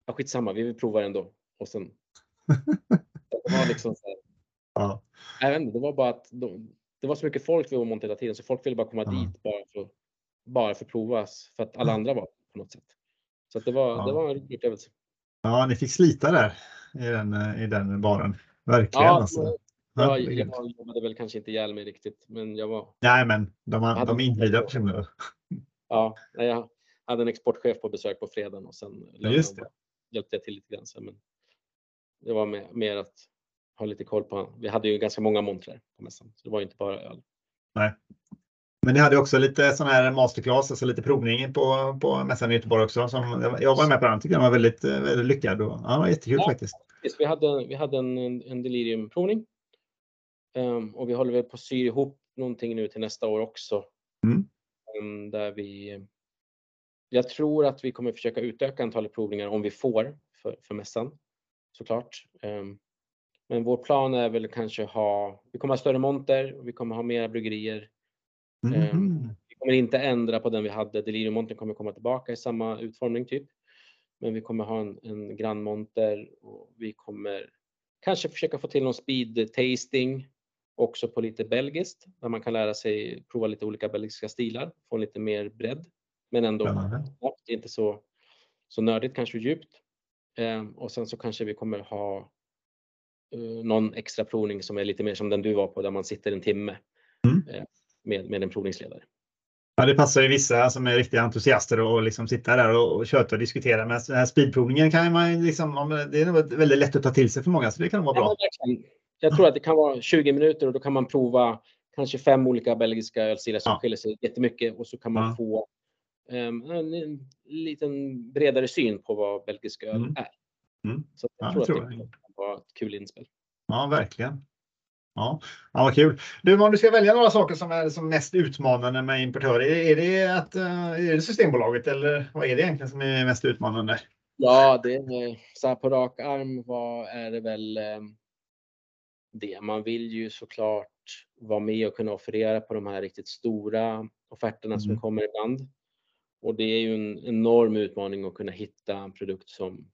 Ja, skitsamma, vi vill prova det ändå. Och sen. det var liksom så här, Ja. jag inte, det var bara att de, det var så mycket folk vid Åmål hela tiden så folk ville bara komma Ja. dit bara för, bara för att provas för att alla andra var på något sätt. Så att det var, Ja. det var en rolig upplevelse. ja, ni fick slita där i den, eh, i den baren. Verkligen. Ja, alltså. Jag, Herregud. jag jobbade väl kanske inte ihjäl mig riktigt, men jag var, Nej, men de, de är invigda personer. ja, jag hade en exportchef på besök på fredagen och sen just det. hjälpte jag till lite grann. Men det var mer, mer att ha lite koll på, vi hade ju ganska många montrar på mässan, så det var inte bara öl. Men ni hade också lite sån här masterclass, alltså lite provning på, på mässan i Göteborg också. Som, jag var med på den, tycker den var väldigt, väldigt lyckad och ja, det var jättekul Ja. faktiskt. Precis, vi hade, vi hade en, en, deliriumprovning. Ehm, och vi håller väl på att sy ihop någonting nu till nästa år också. Mm. Ehm, där vi, jag tror att vi kommer försöka utöka antalet provningar om vi får för, för mässan såklart. Ehm, men vår plan är väl kanske ha, vi kommer ha större monter och vi kommer ha mera bryggerier. Ehm, Vi kommer inte ändra på den vi hade. Deliriummontern kommer komma tillbaka i samma utformning typ. Men vi kommer ha en, en grannmonter och vi kommer kanske försöka få till någon speed tasting också på lite belgiskt där man kan lära sig prova lite olika belgiska stilar, få lite mer bredd. Men ändå snabbt, inte så, så nördigt, kanske djupt. Ehm, och sen så kanske vi kommer ha eh, någon extra provning som är lite mer som den du var på där man sitter en timme Mm. eh, med, med en provningsledare. Ja, det passar ju vissa som är riktiga entusiaster och liksom sitta där och, och köta och diskutera. Men den här speedprovningen kan man liksom, om- det är nog väldigt lätt att ta till sig för många, så det kan vara bra. Jag tror att det kan vara 20 minuter och då kan man prova kanske fem olika belgiska ölstilar som Ja. skiljer sig jättemycket och så kan man få en, en liten bredare syn på vad belgisk öl Mm. är. Mm. Så jag Ja, tror tror att det vara ett kul inspel. Ja, verkligen. Ja, ja vad kul. Du, om du ska välja några saker som är som mest utmanande med importörer, är, det att eh, är det Systembolaget eller vad är det egentligen som är mest utmanande? Ja, det är så här på rak arm vad är det väl ehm, det. Man vill ju såklart vara med och kunna offerera på de här riktigt stora offerterna som Mm. kommer ibland. Och det är ju en enorm utmaning att kunna hitta en produkt som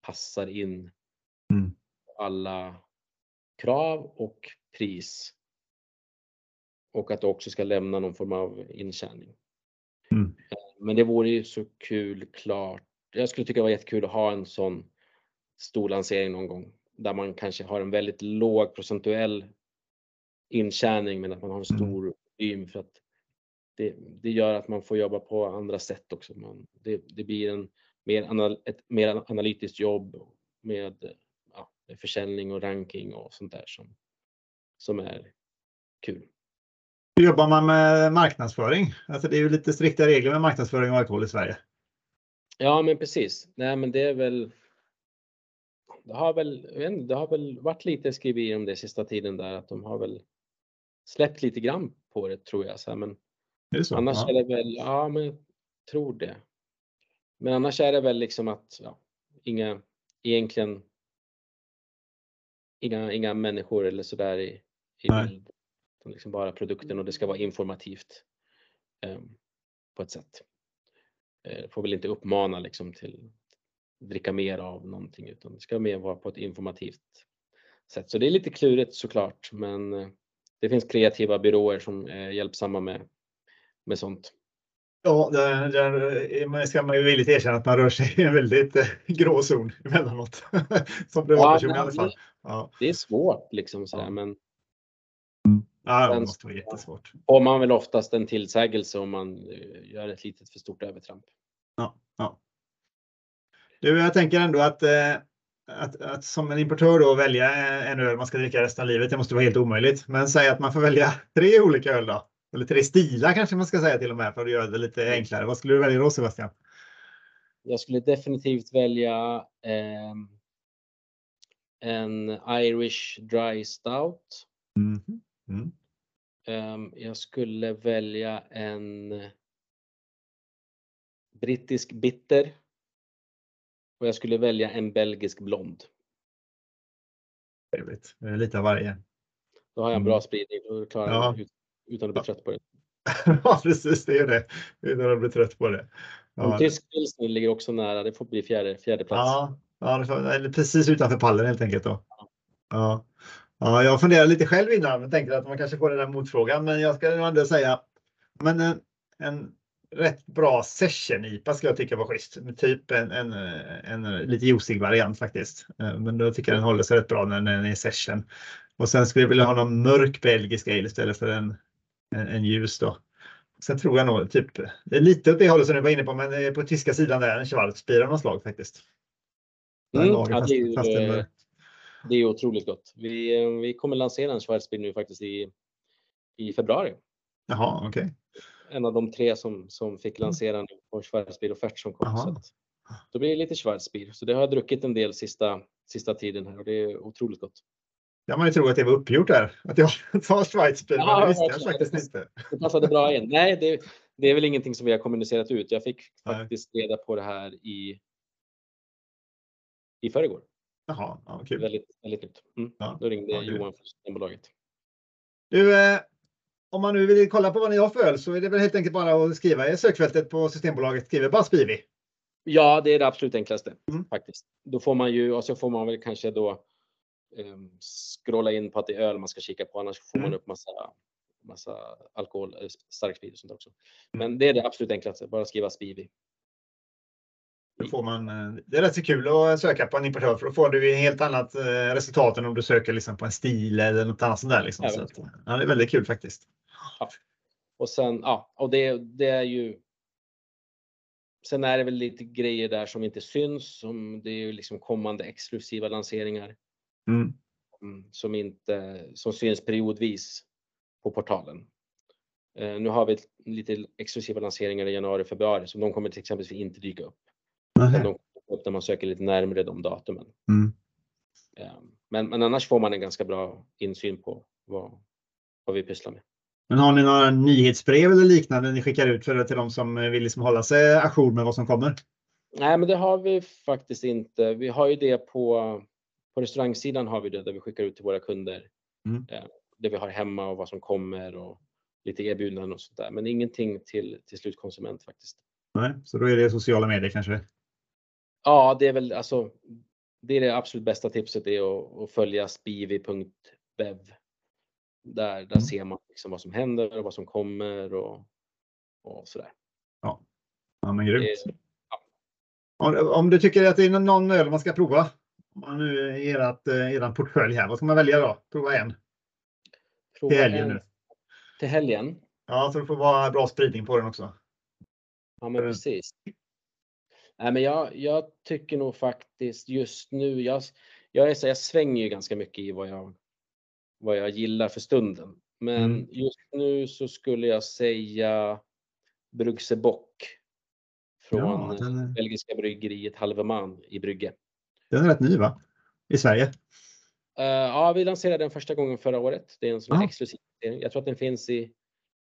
passar in Mm. alla krav och pris. Och att det också ska lämna någon form av intjäning. Mm. Men det vore ju så kul klart. Jag skulle tycka det var jättekul att ha en sån stor lansering någon gång där man kanske har en väldigt låg procentuell intjäning men att man har en Mm. stor volym för att det, det gör att man får jobba på andra sätt också. Man, det, det blir en mer anal, ett mer analytiskt jobb med, ja, försäljning och ranking och sånt där som, som är kul. Hur jobbar man med marknadsföring? Alltså det är ju lite strikta regler med marknadsföring av alkohol i Sverige. Ja, men precis. Nej, men det är väl. Det har väl, inte, det har väl varit lite skriverier om det sista tiden där att de har väl släppt lite grann på det tror jag. Så här, men Är det så? annars ja. är det väl, ja, men jag tror det. Men annars är det väl liksom att ja, inga egentligen. Inga, inga människor eller så där i, i bild. Liksom bara produkten och det ska vara informativt. eh, på ett sätt. Eh, får väl inte uppmana liksom till dricka mer av någonting utan det ska mer vara på ett informativt sätt. Så det är lite klurigt såklart men eh, det finns kreativa byråer som är hjälpsamma med, med sånt. Ja, där, där man ska man ju villigt erkänna att man rör sig i en väldigt eh, grå zon emellanåt. Som privatperson i Ja, alla fall. Ja, Det är svårt liksom sådär Ja. men ja det måste vara jättesvårt. får man väl oftast en tillsägelse om man eh, gör ett litet för stort övertramp. Ja, ja. Du, jag tänker ändå att, eh, att, att som en importör då välja en öl man ska dricka resten av livet, det måste vara helt omöjligt. Men säg att man får välja tre olika öl då. Eller tre stilar kanske man ska säga till och med för att göra det lite enklare. Vad skulle du välja då Sebastian? Jag skulle definitivt välja ehm, en Irish Dry Stout. Mhm. Mm. Ehm, jag skulle välja en brittisk bitter. Och jag skulle välja en belgisk blond. Trevligt. Lite av varje. Då har jag en Mm. bra spridning och klarar Ja. ut, utan att bli trött på det. ja, precis. Det är det. Utan att bli trött på det. Ja, tysk pilsner ligger också nära. Det får bli fjärde, fjärde plats. ja, ja det får- eller precis utanför pallen helt enkelt. Då. Ja. Ja, jag funderar lite själv innan och tänkte att man kanske får den där motfrågan. Men jag ska nog ändå säga men en, en rätt bra session-IPA skulle jag tycka var schysst. Typ en, en, en, lite juicig variant faktiskt. Eh, Men då tycker jag den håller sig rätt bra när den är session. Och sen skulle jag vilja ha någon mörk belgisk ale istället för en, en, en ljus då. Sen tror jag nog typ, lite åt det hållet som du var inne på, men på tyska sidan där en Schwarzbier av något slag faktiskt. Mm, lagen, ja, fast- det, är ju, fast den eh, det är otroligt gott. Vi, eh, vi kommer lansera en Schwarzbier nu faktiskt i, i februari. Jaha, okej. En av de tre som, som fick lansera nu på Schwarzbier-offert som kom. Jaha. Så att, då blir det lite Schwarzbier. Så det har jag druckit en del sista, sista tiden här och det är otroligt gott. Ja, man ju tror att det var uppgjort där. Att jag tar Schweizbier, men Ja, det visste jag verkligen. faktiskt inte. Det passade bra in. Nej, det, det är väl ingenting som vi har kommunicerat ut. Jag fick Nej. faktiskt reda på det här i i förrgår. Jaha, ja, kul. Väldigt, väldigt nytt. Mm. Ja, Då ringde ja, Johan från Systembolaget. Du, eh, om man nu vill kolla på vad ni har för öl så är det väl helt enkelt bara att skriva i sökfältet på Systembolaget. Skriver bara Spivi. Ja, det är det absolut enklaste Mm. faktiskt. Då får man ju och så får man väl kanske då scrolla in på att det är öl man ska kika på. Annars får man Mm. upp massa, massa alkohol, eller starksprit och sånt också. Men det är det absolut enklaste. Bara skriva Spivi. Då får man, eh, det är rätt så kul att söka på en importör för då får du ett helt annat eh, resultat än om du söker liksom på en stil eller något annat sånt där. Liksom. Ja, Så att, ja, det är väldigt kul faktiskt. Och sen, ja, och det, det är ju. Sen är det väl lite grejer där som inte syns. Som det är ju liksom kommande exklusiva lanseringar. Mm. mm, som inte som syns periodvis på portalen. Eh, nu har vi lite exklusiva lanseringar i januari, februari, så de kommer till exempel inte dyka upp. Nähä. De kommer upp när man söker lite närmare de datumen. Mm. Eh, men, men annars får man en ganska bra insyn på vad, vad vi pysslar med. Men har ni några nyhetsbrev eller liknande ni skickar ut för till de som vill liksom hålla sig ajour med vad som kommer? Nej, men det har vi faktiskt inte. Vi har ju det på, på restaurangsidan har vi det där vi skickar ut till våra kunder. Mm. Eh, det vi har hemma och vad som kommer och lite erbjudanden och sånt där. Men ingenting till, till slutkonsument faktiskt. Nej, så då är det sociala medier kanske? Ja, det är väl alltså. Det är det absolut bästa tipset är att, att följa spivi.bev. Där, där Mm. ser man liksom vad som händer och vad som kommer och, och sådär. Ja, men grymt. Det- Om, om du tycker att det är någon öl man ska prova Om man nu är erat, eh, eran portfölj här, vad ska man välja då? Prova en Prova till helgen en nu. Till helgen. Ja, så det får vara bra spridning på den också. Ja, men precis. Nej, men jag, jag tycker nog faktiskt just nu, jag, jag, är så, jag svänger ju ganska mycket i vad jag, vad jag gillar för stunden. Men Mm. just nu så skulle jag säga Brugse Bock från Ja, är- belgiska bryggeriet Halveman i Brygge. Den är rätt ny va? I Sverige? Eh, ja, vi lanserade den första gången förra året. Det är en sån här exklusiv. Jag tror att den finns i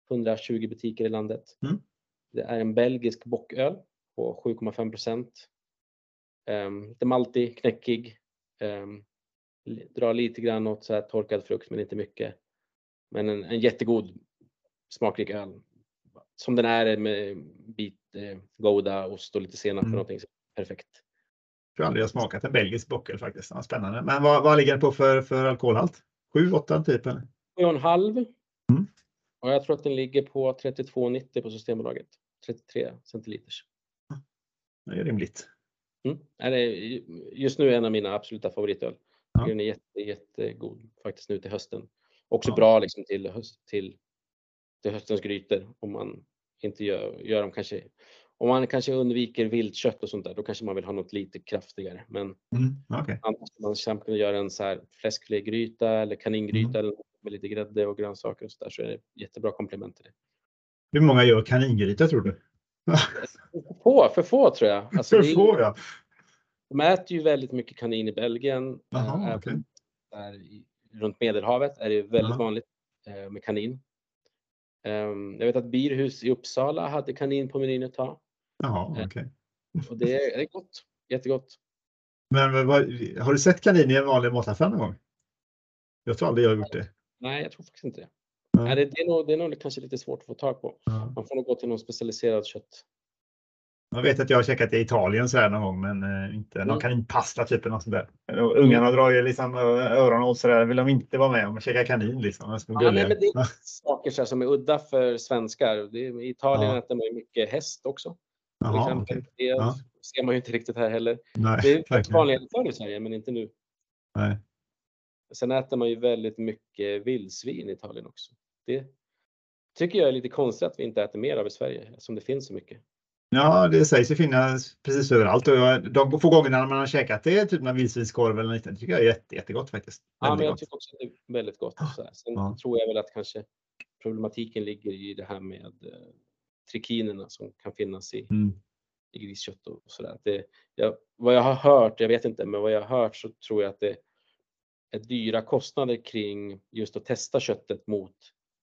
120 butiker i landet. Mm. Det är en belgisk bocköl på 7,5 procent. Um, lite maltig, knäckig. Um, drar lite grann åt så här torkad frukt, men inte mycket. Men en, en jättegod smakrik öl. Som den är med bit eh, Gouda, ost och lite senap Mm. för någonting. Perfekt. Jag tror aldrig jag smakat en belgisk bockel faktiskt. Ja, spännande. Men vad, vad ligger den på för, för alkoholhalt? 7, 8 typ? Eller? 7,5. Mm. Och jag tror att den ligger på 32,90 på Systembolaget. 33 centiliters. Det är rimligt. Mm. Är just nu en av mina absoluta favoritöl. Ja. Den är jätte, jättegod faktiskt nu till hösten. Också Ja. bra liksom till, höst, till, till höstens grytor om man inte gör, gör dem kanske. Om man kanske undviker viltkött och sånt där, då kanske man vill ha något lite kraftigare. Men Mm. Okej. annars om man till exempel gör en så här fläskfilégryta eller kaningryta Mm. med lite grädde och grönsaker och så där så är det jättebra komplement till det. Hur många gör kaningryta tror du? För få, för få tror jag. Alltså, För få ja. De äter ju väldigt mycket kanin i Belgien. Jaha, Eh, okej. där runt Medelhavet är det väldigt Ja. vanligt eh, med kanin. Ehm, jag vet att Birhus i Uppsala hade kanin på menyn ett tag. Jaha, Eh. okej. Och det är, det är gott. Jättegott. Men vad- har du sett kanin i en vanlig mataffär någon gång? Jag tror aldrig jag har gjort det. Nej, jag tror faktiskt inte det. Nej. Nej, det, det, är nog, det är nog kanske lite svårt att få tag på. Ja. Man får nog gå till någon specialiserad kött. Jag vet att jag har käkat i Italien så här någon gång, men eh, inte någon Mm. kaninpasta typ. Något sånt där. Och Ungarna drar ju liksom ö- öronen åt så där. Vill de inte vara med om att käka kanin liksom. Ja, nej, men det är saker så som är udda för svenskar. I Italien Ja. äter man ju mycket häst också. Exempel. okej. Det Ja. ser man ju inte riktigt här heller. Nej, Det är vanligare förr i Sverige, men inte nu. Nej. Sen äter man ju väldigt mycket vildsvin i Italien också. Det tycker jag är lite konstigt att vi inte äter mer av i Sverige eftersom det finns så mycket. Ja, det sägs ju finnas precis överallt. Och jag, de få gångerna man har käkat det, typ någon vildsvinskorv eller liknande, tycker jag är jätte, jättegott faktiskt. Ja, Väldigt men jag tycker också att det är väldigt gott. Så. Sen Ja. tror jag väl att kanske problematiken ligger i det här med eh, trikinerna som kan finnas i, Mm. i griskött och sådär. Det, jag, vad jag har hört, jag vet inte, men vad jag har hört så tror jag att det är dyra kostnader kring just att testa köttet mot,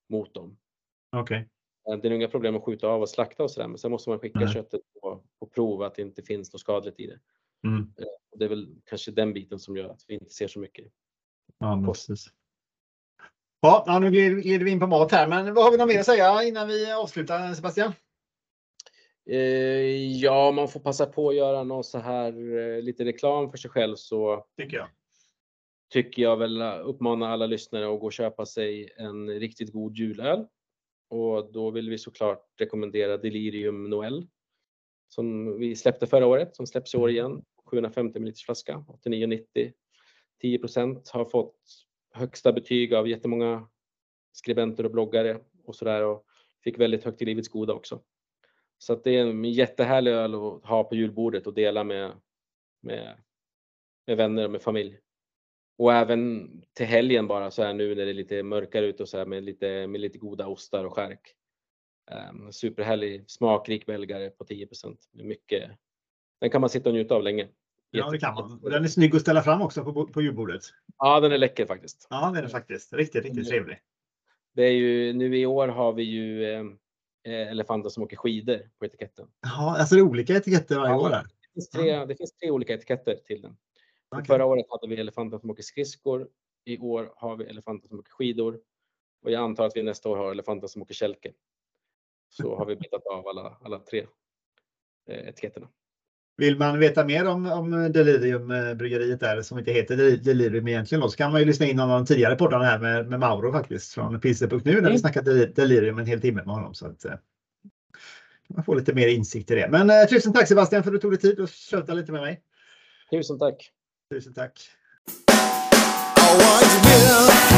mot dem. Okej. Eh, Det är inga problem att skjuta av och slakta och sådär, men sen måste man skicka Nej. köttet på, på prov att det inte finns något skadligt i det. Mm. Och det är väl kanske den biten som gör att vi inte ser så mycket. Ja, precis. Ja, nu glider vi in på mat här, men vad har vi något mer att säga innan vi avslutar Sebastian? Eh, ja, man får passa på att göra någon så här eh, lite reklam för sig själv så Tycker jag. tycker jag väl eh, uppmana alla lyssnare att gå och köpa sig en riktigt god julöl. Och då vill vi såklart rekommendera Delirium Noel som vi släppte förra året, som släpps i år igen. 750 ml flaska, 89,90. 10% har fått högsta betyg av jättemånga skribenter och bloggare och sådär och fick väldigt högt i Livets Goda också. Så att det är en jättehärlig öl att ha på julbordet och dela med, med, med vänner och med familj. Och även till helgen bara så här nu när det är lite mörkare ute och så här med lite, med lite goda ostar och skärk. Um, superhärlig smakrik belgare på 10 med mycket. Den kan man sitta och njuta av länge. Ja, det kan man. Och den är snygg att ställa fram också på, på julbordet. Ja, den är läcker faktiskt. Ja, det är den faktiskt. Riktigt, riktigt Mm. trevlig. Det är ju, nu i år har vi ju eh, eh, elefanter som åker skidor på etiketten. Ja, alltså det är olika etiketter varje Ja. år där. Det finns tre, det finns tre olika etiketter till den. Okej. Förra året hade vi elefanter som åker skridskor. I år har vi elefanter som åker skidor. Och jag antar att vi nästa år har elefanter som åker kälke. Så har vi betat av alla, alla tre eh, etiketterna. Vill man veta mer om, om Delirium-bryggeriet där som inte heter Del- Delirium egentligen då, så kan man ju lyssna in någon av de tidigare poddarna här med, med Mauro faktiskt från Pilsner.nu när vi Mm. snackade Del- Delirium en hel timme med honom. Så att, eh, man få lite mer insikt i det. Men eh, tusen tack Sebastian för att du tog dig tid och tjöta lite med mig. Tusen tack! Tusen tack. I want.